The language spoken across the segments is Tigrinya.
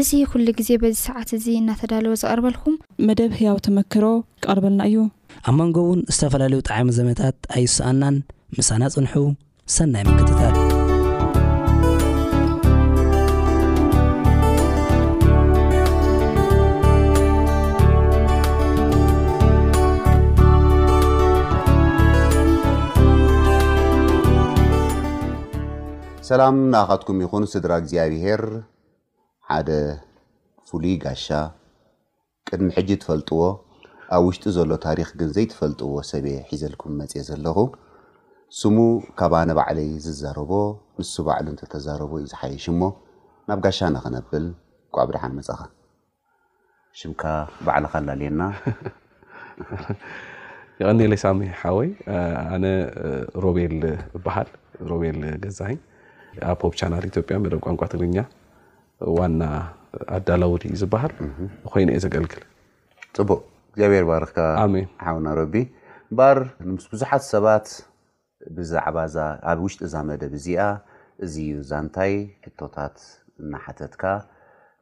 እዚ ኩሉ ግዜ በዚ ሰዓት እዚ እናተዳለወ ዝቐርበልኩም። መደብ ህያው ተመክሮ ክቐርበልና እዩ። ኣብ መንጎ እውን ዝተፈላለዩ ጠዓሚ ዘመታት ኣይሰኣናን ምሳና ፅንሑ ሰናይ ምክትታል። ሰላም ንኣኻትኩም ይኹን ስድራ እግዚኣብሄር ሓደ ፍሉይ ጋሻ ቅድሚ ሕጂ ትፈልጥዎ ኣብ ውሽጡ ዘሎ ታሪኽ ግን ዘይትፈልጥዎ ሰብየ ሒዘልኩም መጽየ ዘለኹ ስሙ ካብ ኣነ ባዕለይ ዝዛረቦ ንሱ ባዕሉ እንተተዛረቦ እዩ ዝሓይሽ እሞ ናብ ጋሻና ክነብል ቋዕ ብድሓን መጻኻ ሽምካ ባዕልኻ ኣላልየና። የቐንየለይ ሳሚ ሓወይ ኣነ ሮቤል እበሃል ሮቤል ገዛኸኝ ኣብ ሆፕ ቻናል ኢትዮጵያ መደብ ቋንቋ ትግርኛ ዋና ኣዳላዊ ድዩ ዝበሃል ኮይነ እየ ዘገልግል ፅቡቅ እግዚኣብሔር ባርካ ሓውና ረቢ ባር ምስ ብዙሓት ሰባት ብዛዕባ'ዛ ኣብ ውሽጢ'ዛ መደብ እዚኣ እዚ እዩ ዛንታይ ሕቶታት እናሓተትካ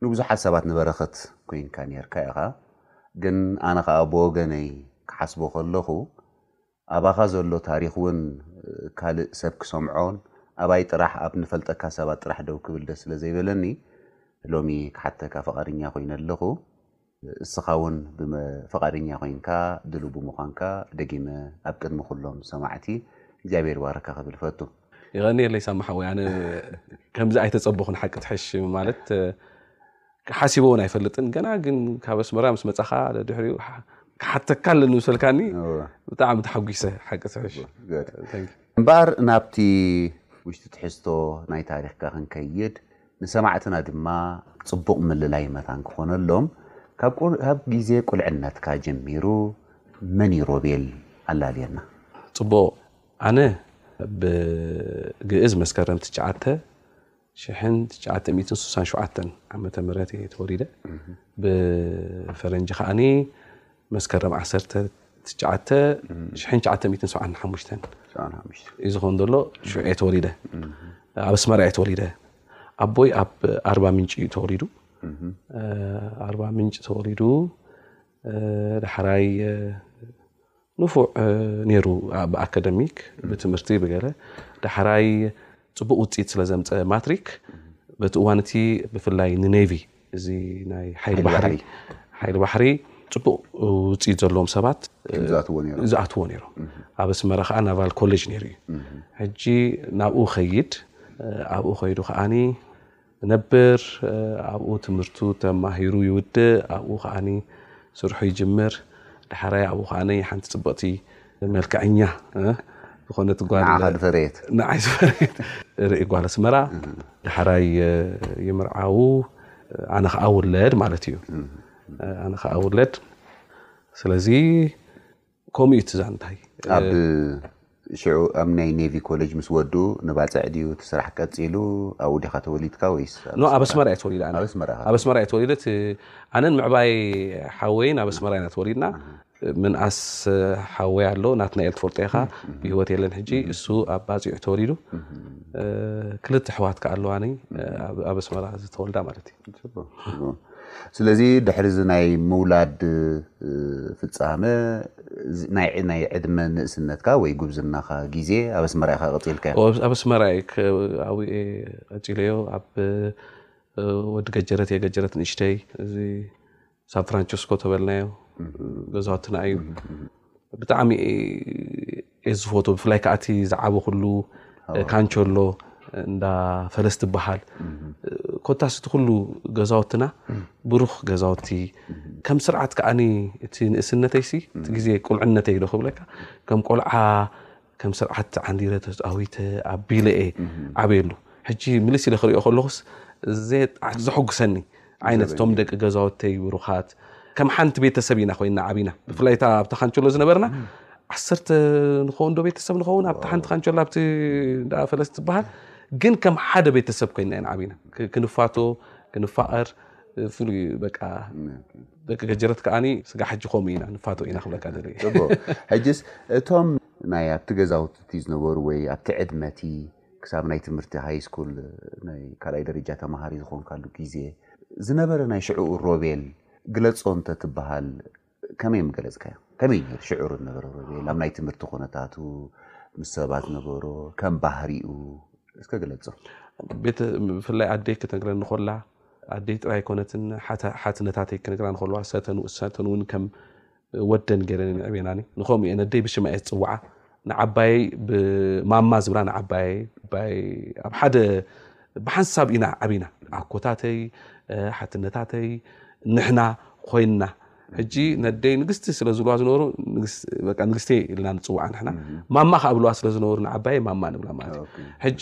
ንብዙሓት ሰባት ንበረኸት ኮይንካ ኔርካ ኢኻ። ግን ኣነ ከኣ ብወገነይ ክሓስቦ ከለኹ ኣባኻ ዘሎ ታሪኽ ውን ካልእ ሰብ ክሰምዖን ኣባይ ጥራሕ ኣብ ንፈልጠካ ሰባት ጥራሕ ደው ክብል ደስ ስለ ዘይበለኒ ሎሚ ክሓተካ ፍቓድኛ ኮይነ ኣለኹ። እስኻ እውን ፈቓደኛ ኮይንካ ድሉው ብምዃንካ ደጊመ ኣብ ቅድሚ ኩሎም ሰማዕቲ እግዚኣብሔር ይባርካ ክብል እፈቱ። የቐንየለይ ሳሚ ሓወይ ኣነ ከምዚ ኣይተጸበኹን ሓቂ ትሕሽ ማለት ሓሲበ እውን ኣይፈልጥን ገና ግን ካብ ኣስመራ ምስ መጻኻ ድሕሪኡ ክሓተካ ኣለኒ ምስ በልካኒ ብጣዕሚ ተሓጒሰ ሓቂ ትሕሽ እምበኣር ናብቲ ውሽጢ ትሕዝቶ ናይ ታሪኽካ ክንከይድ ንሰማዕትና ድማ ጽቡቕ ምልላይ መታን ክኾነሎም ካብ ግዜ ቁልዕነትካ ጀሚሩ መን እዩ ሮቤል ኣላልየና። ጽቡቕ ኣነ ብ ግእዝ መስከረም ትሽዓተ ሽሕን ትሽዓተ ሚእትን ስሳን ሸውዓተን ዓመተ ምህረት እየ ተወሊደ ብ ፈረንጂ ከኣ መስከረም ዓሰርተ ትሽዓተ ሽሕን ትሽዓተ ሚእትን ሰብዓን ሓሙሽተን ሰብዓን ሓሙሽተ እዩ ዝኸውን ዘሎ ሽዑ እየ ተወሊደ ኣብ ኣስመራ እየ ተወሊደ ኣቦይ ኣብ ኣርባ ምንጭ እዩ ተወሊዱ ኣርባ ምንጭ ተወሊዱ ዳሕራይ ንፉዕ ነይሩ ብኣካደሚክ ብትምህርቲ ብገለ ዳሕራይ ጽቡቕ ውጽኢት ስለ ዘምጸ ማትሪክ በቲ እዋን እቲ ብፍላይ ንኔቪ እዚ ናይ ሓይሊ ባሕሪ ሓይሊ ባሕሪ ፅቡቅ ውፅኢት ዘለዎም ሰባት ዝኣትዎ ነይሮም ኣብ ኣስመራ ከዓ ናቫል ኮሌጅ ነይሩ እዩ ሕጂ ናብኡ ኸይድ ኣብኡ ከይዱ ከዓኒ ክነብር ኣብኡ ትምህርቱ ተማሂሩ ይውድእ ኣብኡ ከዓኒ ስርሑ ይጅምር ዳሕራይ ኣብኡ ከዓኒ ሓንቲ ጽብቕቲ መልክዐኛ ዝኾነት ጓል ንዓኻ ዝፈረየት ንዓይ ዝፈረየት ርኢ ጓል ኣስመራ ዳሕራይ ይምርዓዉ ኣነ ከዓ ውለድ ማለት እዩ ኣነ ከዓ ውለድ ስለዚ ከምኡ እዩ እቲ ዛንታይ። ኣብ ሽዑ ኣብ ናይ ኔቪ ኮሌጅ ምስ ወድኡ ንባጽዕ ድዩ እቲ ስራሕ ቀጺሉ? ኣብኡ ዲኻ ተወሊድካ ወይስ ኣብ ኖ ኣብ ኣስመራ? ኣስመራ እየ ተወሊደ ኣነ ኣብ ኣስመራ ኢኻ ኣብ ኣስመራ እየ ተወሊደ እቲ ኣነን ምዕባይ ሓወይን ኣብ ኣስመራ ኢና ተወሊድና ምንኣስ ሓወይ ኣሎ ናትናኤል ትፈልጦ ኢኻ ብሂወት የለን ሕጂ እሱ ኣብ ባጺዕ እዩ ተወሊዱ እ፣ ክልተ ኣሕዋት ከኣ ኣለዋኒ እ፣ ኣብ ኣብ ኣስመራ ዝተወልዳ ማለት ስለዚ ድሕሪ እዚ ናይ ምውላድ ፍፃመ ናይ ዕድመ ንእስነትካ ወይ ጉብዝናኻ ግዜ ኣብ ኣስመራ ኢኻ ቀፂልካዮ? ኣብ ኣስመራ ኣብየ ቀፂለዮ ኣብ ወዲ ገጀረት እየ ገጀረት ንእሽተይ እዚ ሳን ፍራንቸስኮ ተበልናዮ ገዛውትና እዩ ብጣዕሚ እየ ዝፎቶ ብፍላይ ከዓቲ ዝዓበክሉ ካንቸሎ እንዳ ፈለስ ትበሃል ኮታስ እቲ ኩሉ ገዛውትና ብሩኽ ገዛውቲ ከም ስርዓት ከዓኒ እቲ ንእስነተይሲ እቲ ግዜ ቁልዕነተይ ዶ ክብለካ ከም ቆልዓ ከም ስርዓት ተዓንዲረ ተጻዊተ ኣቢለ እየ ዓብየሉ ሕጂ ምልስ ኢለ ክሪኦ ከለኹስ ዘሕጉሰኒ ዓይነት እቶም ደቂ ገዛውተይ ብሩኻት ከም ሓንቲ ቤተሰብ ኢና ኮይና ዓብና ብፍላይ እታ ኣብቲ ካንቸሎ ዝነበርና ዓሰርተ ንኸውን ዶ ቤተሰብ ንኸውን ኣብቲ ሓንቲ ካንቸሎ ኣብቲ ፈለስ ትበሃል ግን ከም ሓደ ቤተሰብ ኮይና ኢና ዓብና ክንፋቶ ክንፋቐር ፍሉይ በቃ ደቂ ገጀረት ከዓኒ ስጋ ሕጂ ከምኡ ኢና ንፋቶ ኢና ክብለካ ደልየ ጽቡቕ ሕጅስ እቶም ናይ ኣብቲ ገዛውቲ ዝነበሩ ወይ ኣብቲ ዕድመቲ ክሳብ ናይ ትምህርቲ ሃይ ስኩል ናይ ካልኣይ ደረጃ ተምሃሪ ዝኾንካሉ ግዜ ዝነበረ ናይ ሽዕኡ ሮቤል ግለጾ እንተ ትበሃል ከመይ ምገለጽካዮ? ከመይ ነይሩ ሽዑ ዝነበረ ሮቤል ኣብ ናይ ትምህርቲ ኩነታቱ ምስ ሰባት ነበሮ ከም ባህሪኡ እስከ ግለጾ። ቤተ ብፍላይ ኣደይ ክትነግረኒ ኮላ ኣደይ ጥራይ ኣይኮነትን ሓታ- ሓትነታተይ ክነግራ ንከለዋ ሰተን ሰተን እውን ከም ወደን ገይረን እየን ኣዕብየናኒ ንከምኡ እየን ኣደይ ብሽማ እየ ዝፅውዓ ንዓባየይ ብማማ ዝብላ ንዓባየይ ኣብ ሓደ ብሓንሳብ ኢና ዓቢና ኣኮታተይ ሓትነታተይ ንሕና ኮይንና ሕጂ ነደይ ንግስቲ ስለ ዝብልዋ ዝነበሩ ንግስቲ ኢልና ንፅውዓ ንሕና ማማ ከዓ ብልዋ ስለ ዝነበሩ ንዓባየ ማማ ንብላ ማለት እዩ ሕጂ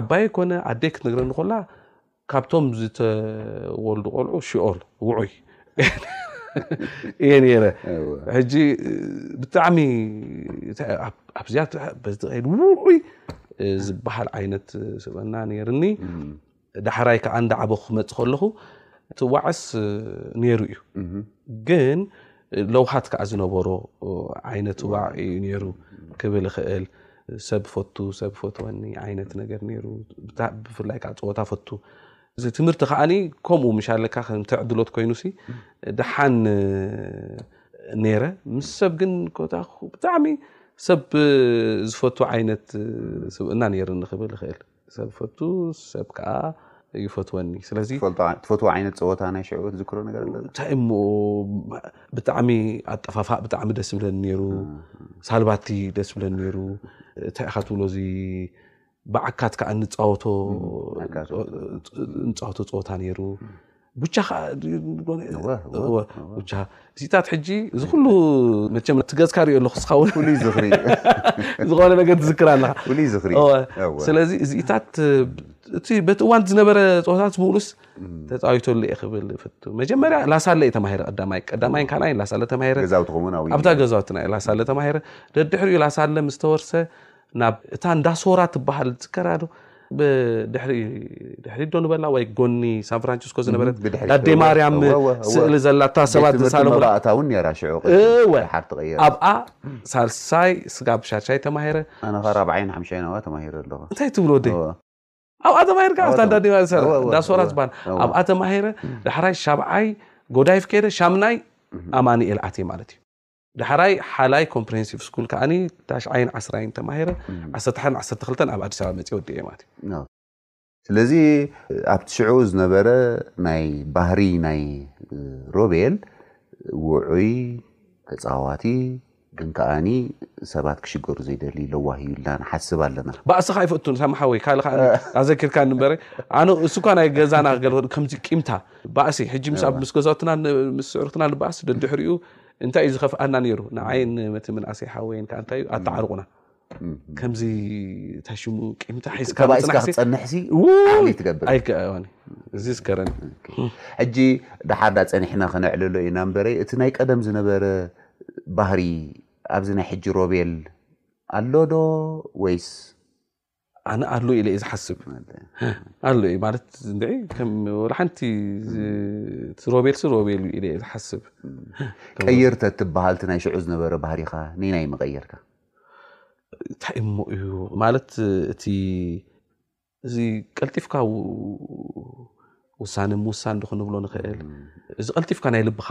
ዓባየ ኮነ ኣደይ ክትነግረኒ ኮላ ካብቶም ዝተወልዱ ቆልዑ ሽኦል ውዑይ እየ ነይረ ሕጂ ብጣዕሚ ኣብዚኣ በዚ ቀይድ ውዑይ ዝበሃል ዓይነት ስበና ነይርኒ ዳሕራይ ከዓ እንዳዓበኹ ክመፅእ ከለኹ እቲ ዋዕስ ነይሩ እዩ ግን ለውሃት ከዓ ዝነበሮ ዓይነት ዋዕ እዩ ነይሩ ክብል ይኽእል። ሰብ ፈቱ ሰብ ፈትወኒ ዓይነት ነገር ነይሩ ብፍላይ ከዓ ፀወታ ፈቱ እዚ ትምህርቲ ከዓ ከምኡ ምሻለካ ከም ተዕድሎት ኮይኑሲ ደሓን ነይረ ምስ ሰብ ግን ኮታ ብጣዕሚ ሰብ ዝፈቱ ዓይነት ስብእና ነይርኒ ክብል ይኽእል ሰብ ፈቱ ሰብ ከዓ ይፈትወኒ ስለዚ ትፈትዎ ዓይነት ፀወታ ናይ ሽዑ ትዝክሮ ነገር ኣሎ እንታይ እሞ ብጣዕሚ ኣጠፋፋእ ብጣዕሚ ደስ ብለን ነይሩ ሳልባቲ ደስ ብለን ነይሩ እንታይ ኢካ ትብሎ እዚ ብዓካት ከዓ እንፃወቶ እንፃወቶ ፀወታ ነይሩ ቡቻ እዚታት ሕጂ እዚ ኩሉ መቸም እቲ ገጽካ ሪኦ ኣለኹ ስኻ እውን ፍሉይ ዝኽሪ ዝኾነ ነገር ትዝክር ኣለኻ ፍሉይ ዝኽሪ ስለዚ እዚታት እቲ በቲ እዋን ዝነበረ ፀወታት ብምሉስ ተፃዊተሉ እየ ክብል ፍቱ መጀመርያ ላሳለ እዩ ተማሂረ ቀዳማይ ቀዳማይን ካልኣይን ላሳለ ተማሂረ ኣብታ ገዛውትና እዩ ላሳለ ተማሂረ ደድሕሪኡ ላሳለ ምስ ተወርሰ ናብ እታ እንዳ ሶራ ትበሃል ዝከራ ዶ ብድሕሪት ዶ ንበላ ወይ ጎኒ ሳን ፍራንቸስኮ ዝነበረት ብድሕሪት ኣዴ እወ፣ ማርያም እወ፣ እወ፣ እወ። ስእሊ ዘላታ ቤት ሰባት ትምህርቲ ዝሳለሙላ መባእታ እውን ነይራ ሽዑ ቅድም እወ ድሓር ተቐይራ ኣብኣ ሳልሳይ ስጋብ ሻድሻይ ተማሂረ ኣነ ኸ ራብዓይን ሓምሻይን ኣብኣ ተማሂረ ኣለኹ እንታይ ትብሎ ወደይ እወ፣ ኣብኣ ተማሂርካ ኣብኣ ኣብታ እንዳ ተማ- ዴማ ዝሰራ እወ፣ እወ፣ እንዳ ሶራ እወ፣ ዝበሃል እወ። ኣብኣ ተማሂረ ዳሕራይ ሻብዓይ ጎዳይፍ ከይደ ሻምናይ ኣማኒኤል ኣትየ ማለት እዩ ዳሕራይ ሓላይ ኮምፕሬሄንሲቭ ስኩል ከዓ ታሽዓይን ዓስራይን ተማሂረ ዓሰርተ ሓደን ዓሰርተ ክልተን ኣብ ኣዲስ ኣበባ መፅየ ወዲኤ ማለት እዩ ስለዚ ኣብቲ ሽዑ ዝነበረ ናይ ባህሪ ናይ ሮቤል ውዑይ ተፃዋቲ ግን ከዓኒ ሰባት ክሽገሩ ዘይደሊ ለዋህ እዩ ኢልና ንሓስብ ኣለና ባእስኻ ኣይፈቱን ሳምሓወይ ካልእ ከዓ ኣዘኪርካ ንበረ ኣነ እሱ እኳ ናይ ገዛና ገለ ከምዚ ቂምታ ባእሲ ሕጂ ምስ ኣብ ምስ ገዛውትና ምስ ስዕርትና ንባእሲ ደድሕሪኡ እንታይ እዩ ዝኸፍኣና ነይሩ ንዓይን መቲ ምንኣሰይ ሓወይን ከዓ እንታይ እዩ ኣተዓርቑና ከምዚ እንታይ ሽሙ ቂምታ ሒዝካ ተባኢስካ ምፅናሕሲ ክትፀንሕሲ ዓሊ ትገብር ኣይከኣዋኒ እዚ ዝከረኒ ሕጂ ድሓር ዳ ፀኒሕና ክነዕልሎ ኢና እምበረ እቲ ናይ ቀደም ዝነበረ ባህሪ ኣብዚ ናይ ሕጂ ሮቤል ኣሎ ዶ ወይስ ኣነ ኣሎ ኢለ እየ ዝሓስብ ኣሎ እዩ ማለት እንድዒ ከም ወላ ሓንቲ ሮቤል ሲ ሮቤል እዩ ኢለ እየ ዝሓስብ ቀይር ተትበሃል እቲ ናይ ሽዑ ዝነበረ ባህሪኻ ንናይ መቐየርካ እንታይ እሞ እዩ ማለት እቲ እዚ ቀልጢፍካ ውሳነ ምውሳን ዶ ክንብሎ ንኽእል፣ እዚ ቀልጢፍካ ናይ ልብኻ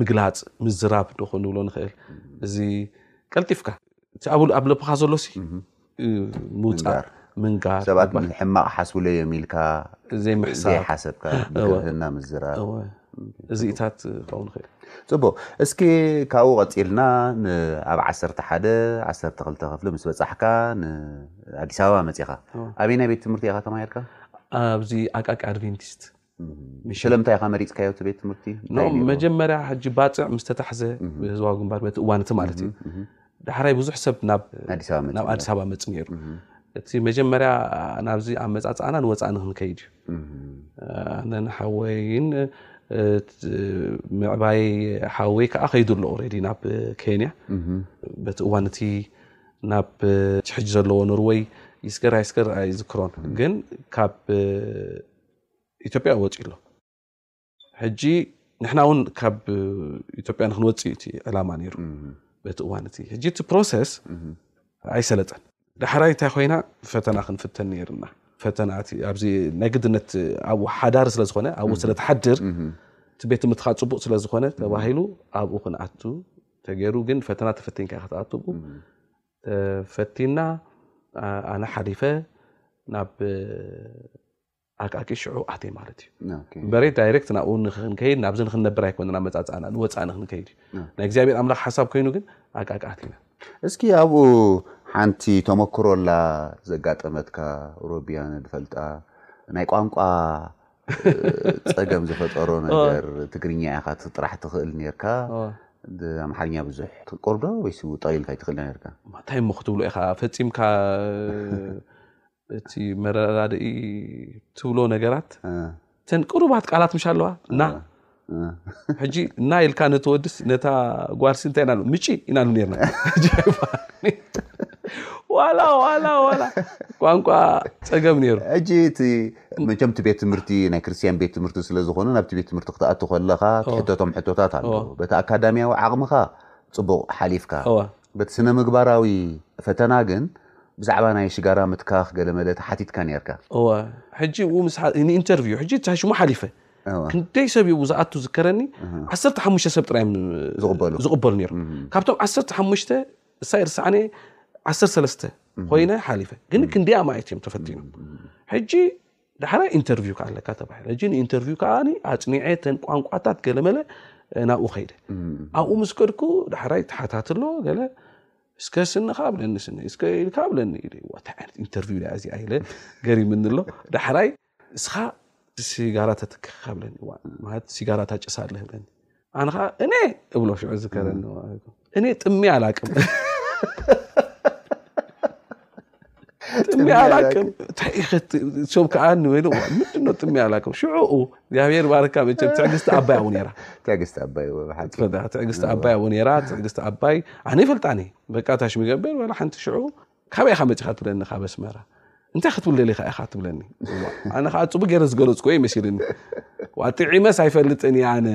ምግላፅ ምዝራብ ዶ ክንብሎ ንኽእል፣ እዚ ቀልጢፍካ እቲ ኣብ ልብኻ ዘሎ ምውፃእ ምንጋር፣ ሰባት ሕማቕ ሓስብለይ እዮም ኢልካ ዘይሓሰብካ ብግርህና ምዝራብ እዚእታት ክኸውን ይኽእል። ጽቡቕ እስኪ ካብኡ ቀጺልና ን ኣብ ዓሰርተ ሓደ ዓሰርተ ክልተ ክፍሊ ምስ በጻሕካ ን ኣዲስ ኣበባ መጺኻ እዎ። ኣበየናይ ቤት ትምህርቲ ኢኻ ተማሂርካ? ኣብዚ ኣቃቂ ኣድቬንቲስት። እም፣ ስለምንታይ ኢኻ መሪጽካዮ እቲ ቤት ትምህርቲ? እንታይ ኖ ነይሩ? መጀመርያ ሕጂ ባጽዕ ምስ ተታሕዘ ብህዝባዊ ግንባር በቲ እዋን እቲ ማለት እዩ እህም እህም። ዳሕራይ ብዙሕ ሰብ ናብ ኣዲስ ኣበባ መጺኡ ናብ ኣዲስ ኣበባ መጽ ነይሩ እም፣ እቲ መጀመርያ ናብዚ ኣመጻጽኣና ንወጻኢ ንክንከይድ እዩ እም፣ ኣነ ንሓወይን እ፣ ት- ምዕባይ ሓወይ ከዓ ከይዱ ኣሎ ኦልሬዲ ናብ ኬንያ እም፣ በቲ እዋን እቲ ናብ እቲ ሕጂ ዘለዎ ኖርወይ ይስገር ኣይስገር ኣይዝክሮን ግን ካብ ኢትዮጵያ ወፂኡ ኣሎ ሕጂ ንሕና እውን ካብ ኢትዮጵያ ንክንወፅእ እቲ ዕላማ ነይሩ በቲ እዋን እቲ ሕጂ እቲ ፕሮሰስ ኣይሰለጠን ዳሕራይ እንታይ ኮይና ፈተና ክንፍተን ነይርና ፈተና እቲ ኣብዚ ናይ ግድነት ኣብኡ ሓዳሪ ስለ ዝኾነ ኣብኡ ስለ ትሓድር እቲ ቤት ትምህርትካ ፅቡቅ ስለ ዝኾነ ተባሂሉ ኣብኡ ክንኣቱ ተገይሩ ግን ፈተና ተፈቲንካ ኢኻ ትኣቱ ተፈቲና ኣነ ሓሊፈ ናብ ኣቃቂ ሽዑ ኣትየ ማለት እዩ እምበረይ ዳይሬክት ናብኡ ንክንከይድ ናብዚ ንክንነብር ኣይኮነን ኣመፃፅኣና ንወፃኢ ንክንከይድ እዩ ናይ እግዚኣብሔር ኣምላኽ ሓሳብ ኮይኑ ግን ኣቃቂ ኣቲና እስኪ ኣብኡ ሓንቲ ተመክሮ ኣላ ዘጋጠመትካ ሮቢያ ንፈልጣ ናይ ቋንቋ ፀገም ዝፈጠሮ ነገር ትግርኛ ኢኻ ጥራሕ ትኽእል ነርካ ኣምሓርኛ ብዙሕ ትቆርዶ ወይስ ጠቒልካ ይትኽእል ነርካ እንታይ እሞ ክትብሎ ኢኻ ፈፂምካ እቲ መረዳድኢ ትብሎ ነገራት እተን ቅሩባት ቃላት ምሽ ኣለዋ እና ሕጂ እና ኢልካ ነቲ ወድስ ነታ ጓልሲ እንታይ ኢና ምጪ ኢና ሉ ነርና ዋላ ዋላ ዋላ ቋንቋ ፀገም ነይሩ ሕጂ እቲ መቸም እቲ ቤት ትምህርቲ ናይ ክርስትያን ቤት ትምህርቲ ስለ ዝኾነ ናብቲ ቤት ትምህርቲ ክትኣቱ ከለኻ ትሕተቶም ሕቶታት ኣለዉ በቲ ኣካዳሚያዊ ዓቕምኻ ፅቡቕ ሓሊፍካ በቲ ስነ-ምግባራዊ ፈተና ግን ብዛዕባ ናይ ሽጋራ ምትካኽ ገለመለ ተሓቲትካ ኔርካ። እወ ሕጂ ው ምስ ንኢንተርቪው ሕጂ ታይ ሽሙ ሓሊፈ እወ ክንደይ ሰብ እዩ ዝኣቱ ዝከረኒ እህ ዓሰርተ ሓሙሽተ ሰብ ጥራይ እዮም ዝቕበሉ። ዝቕበሉ ነይሮም እህ ካብቶም ዓሰርተ ሓሙሽተ እሳ ይርስዓኒ እየ ዓሰርተ ሰለስተ እህ ኮይነ ሓሊፈ ግን እህ ክንደይ ኣማኢት እዮም ተፈቲኖም እህ ሕጂ ዳሕራይ ኢንተርቪው ከ ኣለካ ተባሂለ ሕጂ ንኢንተርቪው ከዓ ኣፅኒዐ ተን ቋንቋታት ገለመለ ናብኡ ከይደ ኣብኡ ምስ ከድኩ ዳሕራይ ተሓታት ኣሎ ገለ እስከ ስንኻ ብለኒ ስነ እስከ ኢልካ ብለኒ ኢሉ ዋታ ዓይነት ኢንተርቪው ዳያ እዚኣ ኢለ ገሪምኒ ኣሎ ዳሕራይ እስኻ ሲጋራ ተትክካ ብለኒ ማለት ሲጋራ ታጭሳ ኣለህ ብለኒ ኣነ ከዓ እኔ እብሎ ሽዑ ዝከረኒ እኔ ጥሜ ኣላቅም ጥሜ ኣላቅም እንታይ ኢኸ ት- እሶም ከዓ ንበይኑ ምንድን ነው ጥሜ ኣላቅም ሽዑኡ እግዚኣብሔር ባርካ መቸም ትዕግስቲ ኣባይ ኣብኡ ነይራ ትዕግስቲ ኣባይ ብሓቂ ትፈዳ ትዕግስቲ ኣባይ ኣብኡ ነይራ ትዕግስቲ ኣባይ ኣነ ይፈልጣኒ በቃ ታሽ ምገብር ወላ ሓንቲ ሽዑ ካበይ ኢኻ መጺኻ ትብለኒ ካብ ኣስመራ እንታይ ክትብል ደሊኻ ኢኻ ትብለኒ ኣነ ከዓ ፅቡቅ ገይረ ዝገለፅኩ እየ መሲልኒ ዋ ጥዒመስ ኣይፈልጥን እየ ኣነ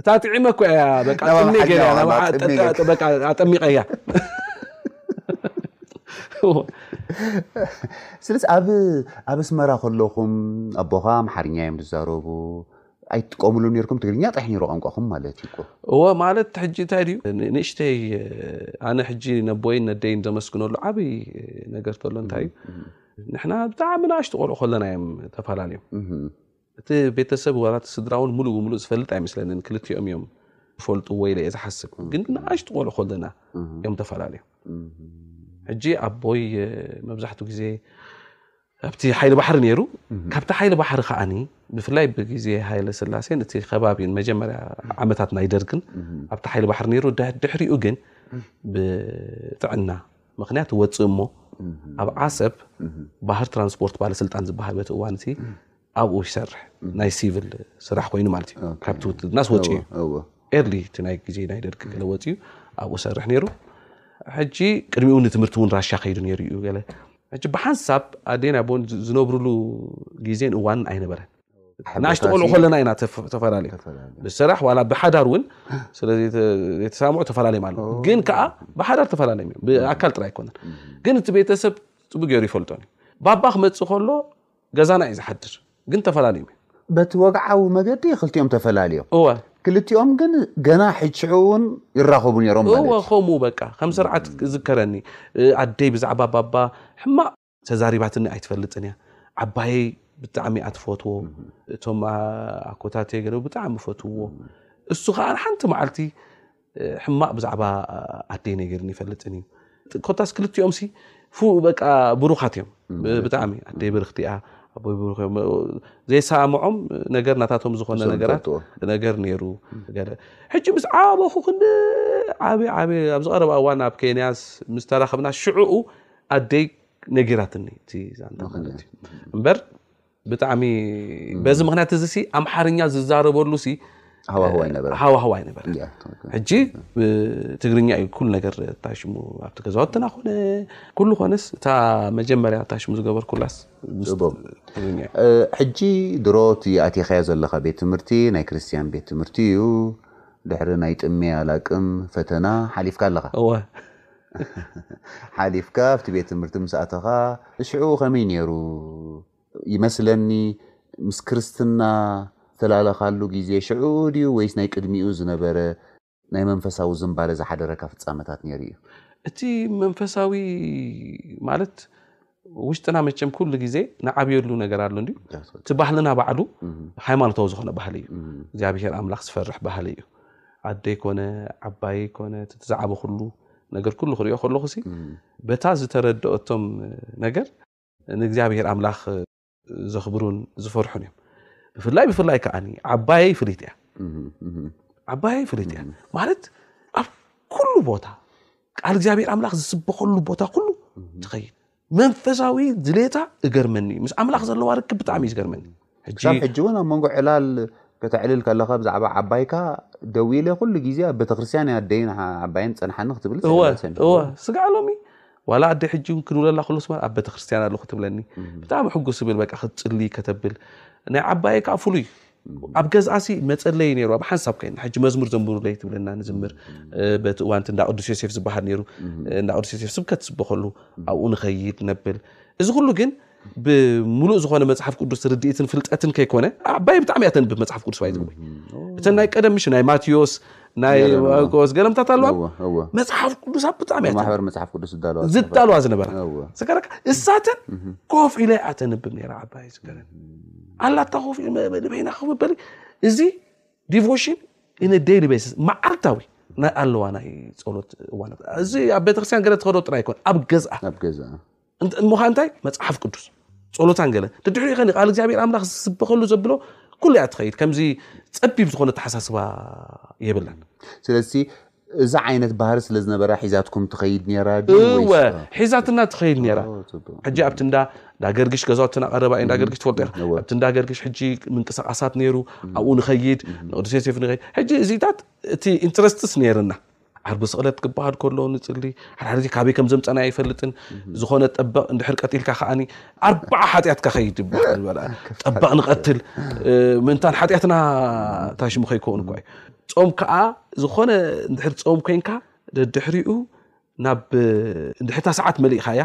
እታ ጥዒመ እኮ እያ በቃ ጥሚ ገይረ ኣጠሚቀ እያ ስለዚ ኣብ ኣስመራ ከለኹም ኣቦኻ ኣምሓርኛ እዮም ዝዛረቡ ኣይትጥቀምሉ ነርኩም ትግርኛ ጥራሕ ነይሩ ቋንቋኹም ማለት እዩ እወ ማለት ሕጂ እንታይ ድዩ ንእሽተይ ኣነ ሕጂ ነቦይን ነደይን ዘመስግነሉ ዓብይ ነገር ተሎ እንታይ እዩ ንሕና ብጣዕሚ ንኣሽቱ ቆልዑ ከለና እዮም ተፈላለዮም እቲ ቤተሰብ ዋላት ስድራ እውን ሙሉእ ብምሉእ ዝፈልጥ ኣይመስለንን ክልቲኦም እዮም ፈልጡ ወይ ለየ ዝሓስብ ግን ንኣሽቱ ቆልዑ ከለና እዮም ተፈላለዮም ሕጂ ኣቦይ መብዛሕትኡ ግዜ ኣብቲ ሓይሊ ባሕሪ ነይሩ። ካብቲ ሓይሊ ባሕሪ ከዓኒ ብፍላይ ብግዜ ሃይለ ስላሴን እቲ ከባቢን መጀመርያ ዓመታት ናይ ደርግን ኣብቲ ሓይሊ ባሕሪ ነይሩ። ድሕሪኡ ግን ብጥዕና ምክንያት ወፅእ እሞ ኣብ ዓሰብ ባህር ትራንስፖርት ባለስልጣን ዝበሃል በቲ እዋን እቲ ኣብኡ ይሰርሕ ናይ ሲቪል ስራሕ ኮይኑ ማለት እዩ ካብቲ ውትድናስ ወፂኡ እዩ ኤርሊ እቲ ናይ ግዜ ናይ ደርቂ ገለ ወፂኡ ኣብኡ ሰርሕ ነይሩ ሕጂ ቅድሚኡ ንትምህርቲ እውን ራሻ ከይዱ ነይሩ እዩ ገለ ሕጂ ብሓንሳብ ኣዴን ኣቦን ዝነብርሉ ግዜን እዋንን ኣይነበረን ንኣሽተ ቆልዑ ከለና ኢና ተፈላለዩ ብስራሕ ዋላ ብሓዳር እውን ስለዘይተሰማምዑ ተፈላለዮም ኣሎ ግን ከዓ ብሓዳር ተፈላለዮም እዮም ብኣካል ጥራይ ኣይኮነን ግን እቲ ቤተሰብ ፅቡ ገይሩ ይፈልጦን እዩ ባባ ክመፅእ ከሎ ገዛና እዩ ዝሓድር ግን ተፈላለዩ እዩ በቲ ወግዓዊ መገዲ ክልቲኦም ተፈላልዮም እወ ክልቲኦም ግን ገና ሕጅሕኡ እውን ይራኸቡ ነይሮም ማለት እወ እዩ ከምኡ በቃ ከም ስርዓት ዝከረኒ ኣደይ ብዛዕባ ባባ ሕማቕ ተዛሪባትኒ ኣይትፈልጥን እያ ዓባየይ ብጣዕሚ እያ ትፈትዎ እቶም ኣኮታተይ ገለ ብጣዕሚ ፈትውዎ እሱ ከዓ ሓንቲ መዓልቲ ሕማቅ ብዛዕባ ኣደይ ነጊርኒ ይፈልጥን እዩ ኮታስ ክልቲኦም ሲ ፉ በቃ ብሩኻት እዮም ብጣዕሚ ኣደይ ብርክቲ እያ ኣቦይ ብሩኽ እዮም ዘይሰማምዖም ነገር ናታቶም ዝኾነ ሰብ ነገራት ዝፈልጥዎ። ነገር ነይሩ ገለ ሕጂ ምስ ዓበኹ ክንዲ ዓብ ዓብ ኣብዚ ቀረባ እዋን ኣብ ኬንያስ ምስ ተራኽብና ሽዕኡ ኣደይ ነጊራትኒ እቲ ዛንታ ማለት እዩ እምበር ብጣዕሚ በዚ ምክንያት እዚ ሲ ኣምሓርኛ ዝዛረበሉ ሲ ሃዋህው ኣይነበረን ሃዋህው ኣይነበረን ያ፣ ትክክል። ሕጂ ትግርኛ እዩ ኩሉ ነገር እታ ሽሙ ኣብቲ ገዛውትና ኮነ ኩሉ ኮነስ እታ መጀመርያ እታ ሽሙ ዝገበርኩላስ ምስ እቦም። ትግርኛ እዩ። እ፣ ሕጂ ድሮ እቲ ኣቲኻዮ ዘለኻ ቤት ትምህርቲ ናይ ክርስትያን ቤት ትምህርቲ እዩ ድሕሪ ናይ ጥሜ ኣላቅም ፈተና ሓሊፍካ ኣለኻ እወ ሓሊፍካ ኣብቲ ቤት ትምህርቲ ምስ ኣተኻ ሽዑ ከመይ ነይሩ? ይመስለኒ ምስ ክርስትና ዝተላለኻሉ ግዜ ሽዑ ድዩ ወይስ ናይ ቅድሚኡ ዝነበረ ናይ መንፈሳዊ ዝንባለ ዝሓደረካ ፍጻመታት ነይሩ እዩ? እቲ መንፈሳዊ ማለት ውሽጥና መቸም ኩሉ ግዜ ንዓብየሉ ነገር ኣሎ እንዲ እቲ ባህልና ባዕሉ ሃይማኖታዊ ዝኾነ ባህሊ እዩ እግዚኣብሄር ኣምላኽ ዝፈርሕ ባህሊ እዩ ኣደይ ኮነ ዓባይ ኮነ ትዛዕበ ኩሉ ነገር ኩሉ ክሪኦ ከለኹ ሲ በታ ዝተረድኦቶም ነገር ንእግዚኣብሄር ኣምላኽ ዘኽብሩን ዝፈርሑን እዮም ብፍላይ ብፍላይ ከዓ ዓባየይ ፍልት እያ ዓባየይ ፍልት እያ ማለት ኣብ ኩሉ ቦታ ቃል እግዚኣብሔር ኣምላኽ ዝስበኸሉ ቦታ ኩሉ ትኸይድ መንፈሳዊ ድሌታ እገርመኒ እዩ ምስ ኣምላኽ ዘለዋ ርክብ ብጣዕሚ እዩ ዝገርመኒ ክሳብ ሕጂ እውን ኣብ መንጎ ዕላል ከተዕልል ከለካ ብዛዕባ ዓባይካ ደው ኢለ ኩሉ ግዜ ኣብ ቤተክርስትያን ኣደይን ዓባይን ፀንሓኒ ክትብል ስጋዕ ሎሚ ዋላ ኣደ ሕጂ እውን ክንብለላ ከሎ ስማ ኣብ ቤተክርስትያን ኣለኹ ትብለኒ ብጣዕሚ ሕጉስ ብል በቃ ክትፅሊ ከተብል ናይ ዓባየ ከዓ ፍሉይ ኣብ ገዝኣሲ መፀለይ ነይሩ ኣብ ሓንሳብ ከይና ሕጂ መዝሙር ዘንብሩለይ ትብለና ንዝምር በቲ እዋንቲ እንዳ ቅዱስ ዮሴፍ ዝበሃል ነይሩ እንዳ ቅዱስ ዮሴፍ ስብከት ዝበኸሉ ኣብኡ ንኸይድ ነብል እዚ ኩሉ ግን ብምሉእ ዝኾነ መፅሓፍ ቅዱስ ርድኢትን ፍልጠትን ከይኮነ ዓባይ ብጣዕሚ እያ ተንብብ መፅሓፍ ቅዱስ ባይ ዝብሉይ እተን ናይ ቀደም ምሽ ናይ ማቴዎስ ናይ ገለ ኣለዋ። ማርቆስ ገለምታት ኣለዋ እወ፣ እወ። መፅሓፍ ቅዱስ ኣብ ብጣዕሚ እያ ተንብብ። ማሕበር መጽሓፍ ቅዱስ ዝዳለዋ ዝዳልዋ ዝነበራ እወ። ስገረካ እሳተን ኮፍ ኢለ እያ ተንብብ ነራ ዓባይ ዝገረን ኣላታ ኮፍ ኢለ መበሊ በይና ኮፍ መበሊ እዚ ዲቮሽን ኢነ ዴይሊ ቤስስ መዓልታዊ ናይ ኣለዋ ናይ ፀሎት እዋናት እዚ ኣብ ቤተክርስትያን ገለ ትኸዶ ጥራይ ይኮን ኣብ ገዝኣ ኣብ ገዛ እሞኻ እንታይ መፅሓፍ ቅዱስ ፀሎታን ገለ ድድሕሪኡ ከ ቃል እግዚኣብሔር ኣምላኽ ዝስበኸሉ ዘብሎ ኩሉ እያ ትኸይድ ከምዚ ፀቢብ ዝኾነ ተሓሳስባ የብለን ስለዚ እዚ ዓይነት ባህሪ ስለ ዝነበራ ሒዛትኩም ትኸይድ ነራ እወ ሒዛትና ትኸይድ ነራ ሕጂ ኣብቲ እንዳ ዳገርግሽ ገዛውትና ቀረባ እዩ ዳገርግሽ ትፈልጦ ኢኻ ኣብቲ እንዳ ገርግሽ ሕጂ ምንቅስቃሳት ነይሩ ኣብኡ ንኸይድ ንቅዱስ ዮሴፍ ንኸይድ ሕጂ እዚታት እቲ ኢንትረስትስ ነይርና ዓርቢ ስቕለት ክበሃል ከሎ ንፅሊ ሓድሓደ ግዜ ካበይ ከም ዘምፀና ኣይፈልጥን ዝኾነ ጠበቕ እንድሕር ቀቲልካ ከዓኒ ኣርባዓ ሓጢኣትካ ከይድ ይበሃል ዝበላ ጠበቕ ንቐትል ምእንታን ሓጢኣትና እንታይ ሽሙ ከይከውን እኳ እዩ ፆም ከዓ ዝኾነ እንድሕር ፆም ኮንካ ደድሕሪኡ ናብ እንድሕርታ ሰዓት መሊእኻ እያ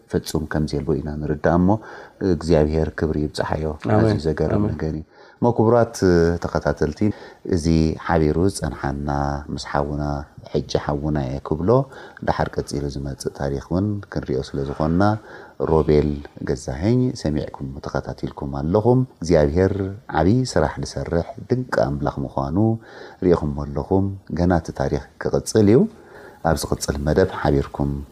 ፍጹም ከምዜልቦ ኢና ንርዳእ እሞ እግዚኣብሄር ክብሪ ይብጽሓዮ ኣዝዩ ዘገርም ነገር እዩ እሞ ክቡራት ተኸታተልቲ እዚ ሓቢሩ ዝጸንሓና ምስ ሓውና ሕጂ ሓውና እየ ክብሎ ደሓር ቀጺሉ ዝመጽእ ታሪኽ እውን ክንሪኦ ስለ ዝኾንና ሮቤል ገዛሀኝ ሰሚዕኩም ተኸታቲልኩም ኣለኹም እግዚኣብሄር ዓብዪ ስራሕ ዝሰርሕ ድንቂ ኣምላኽ ምዃኑ ሪኢኹሞ ኣለኹም ገና እቲ ታሪኽ ክቕጽል እዩ ኣብ ዝቕጽል መደብ ሓቢርኩም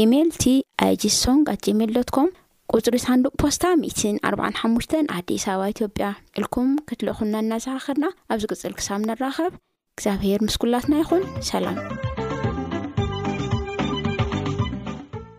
ኢሜል TIG song at gmail dot com ቁጽሪ ሳንዱቕ ፖስታ ሚእትን ኣርብዓን ሓሙሽተን ኣዲስ ኣበባ ኢትዮጵያ ኢልኩም ክትልእኹልና እናዘኻኸርና ኣብ ዝቅጽል ክሳብ ንራኸብ እግዚኣብሄር ምስ ኩላትና ይኹን ሰላም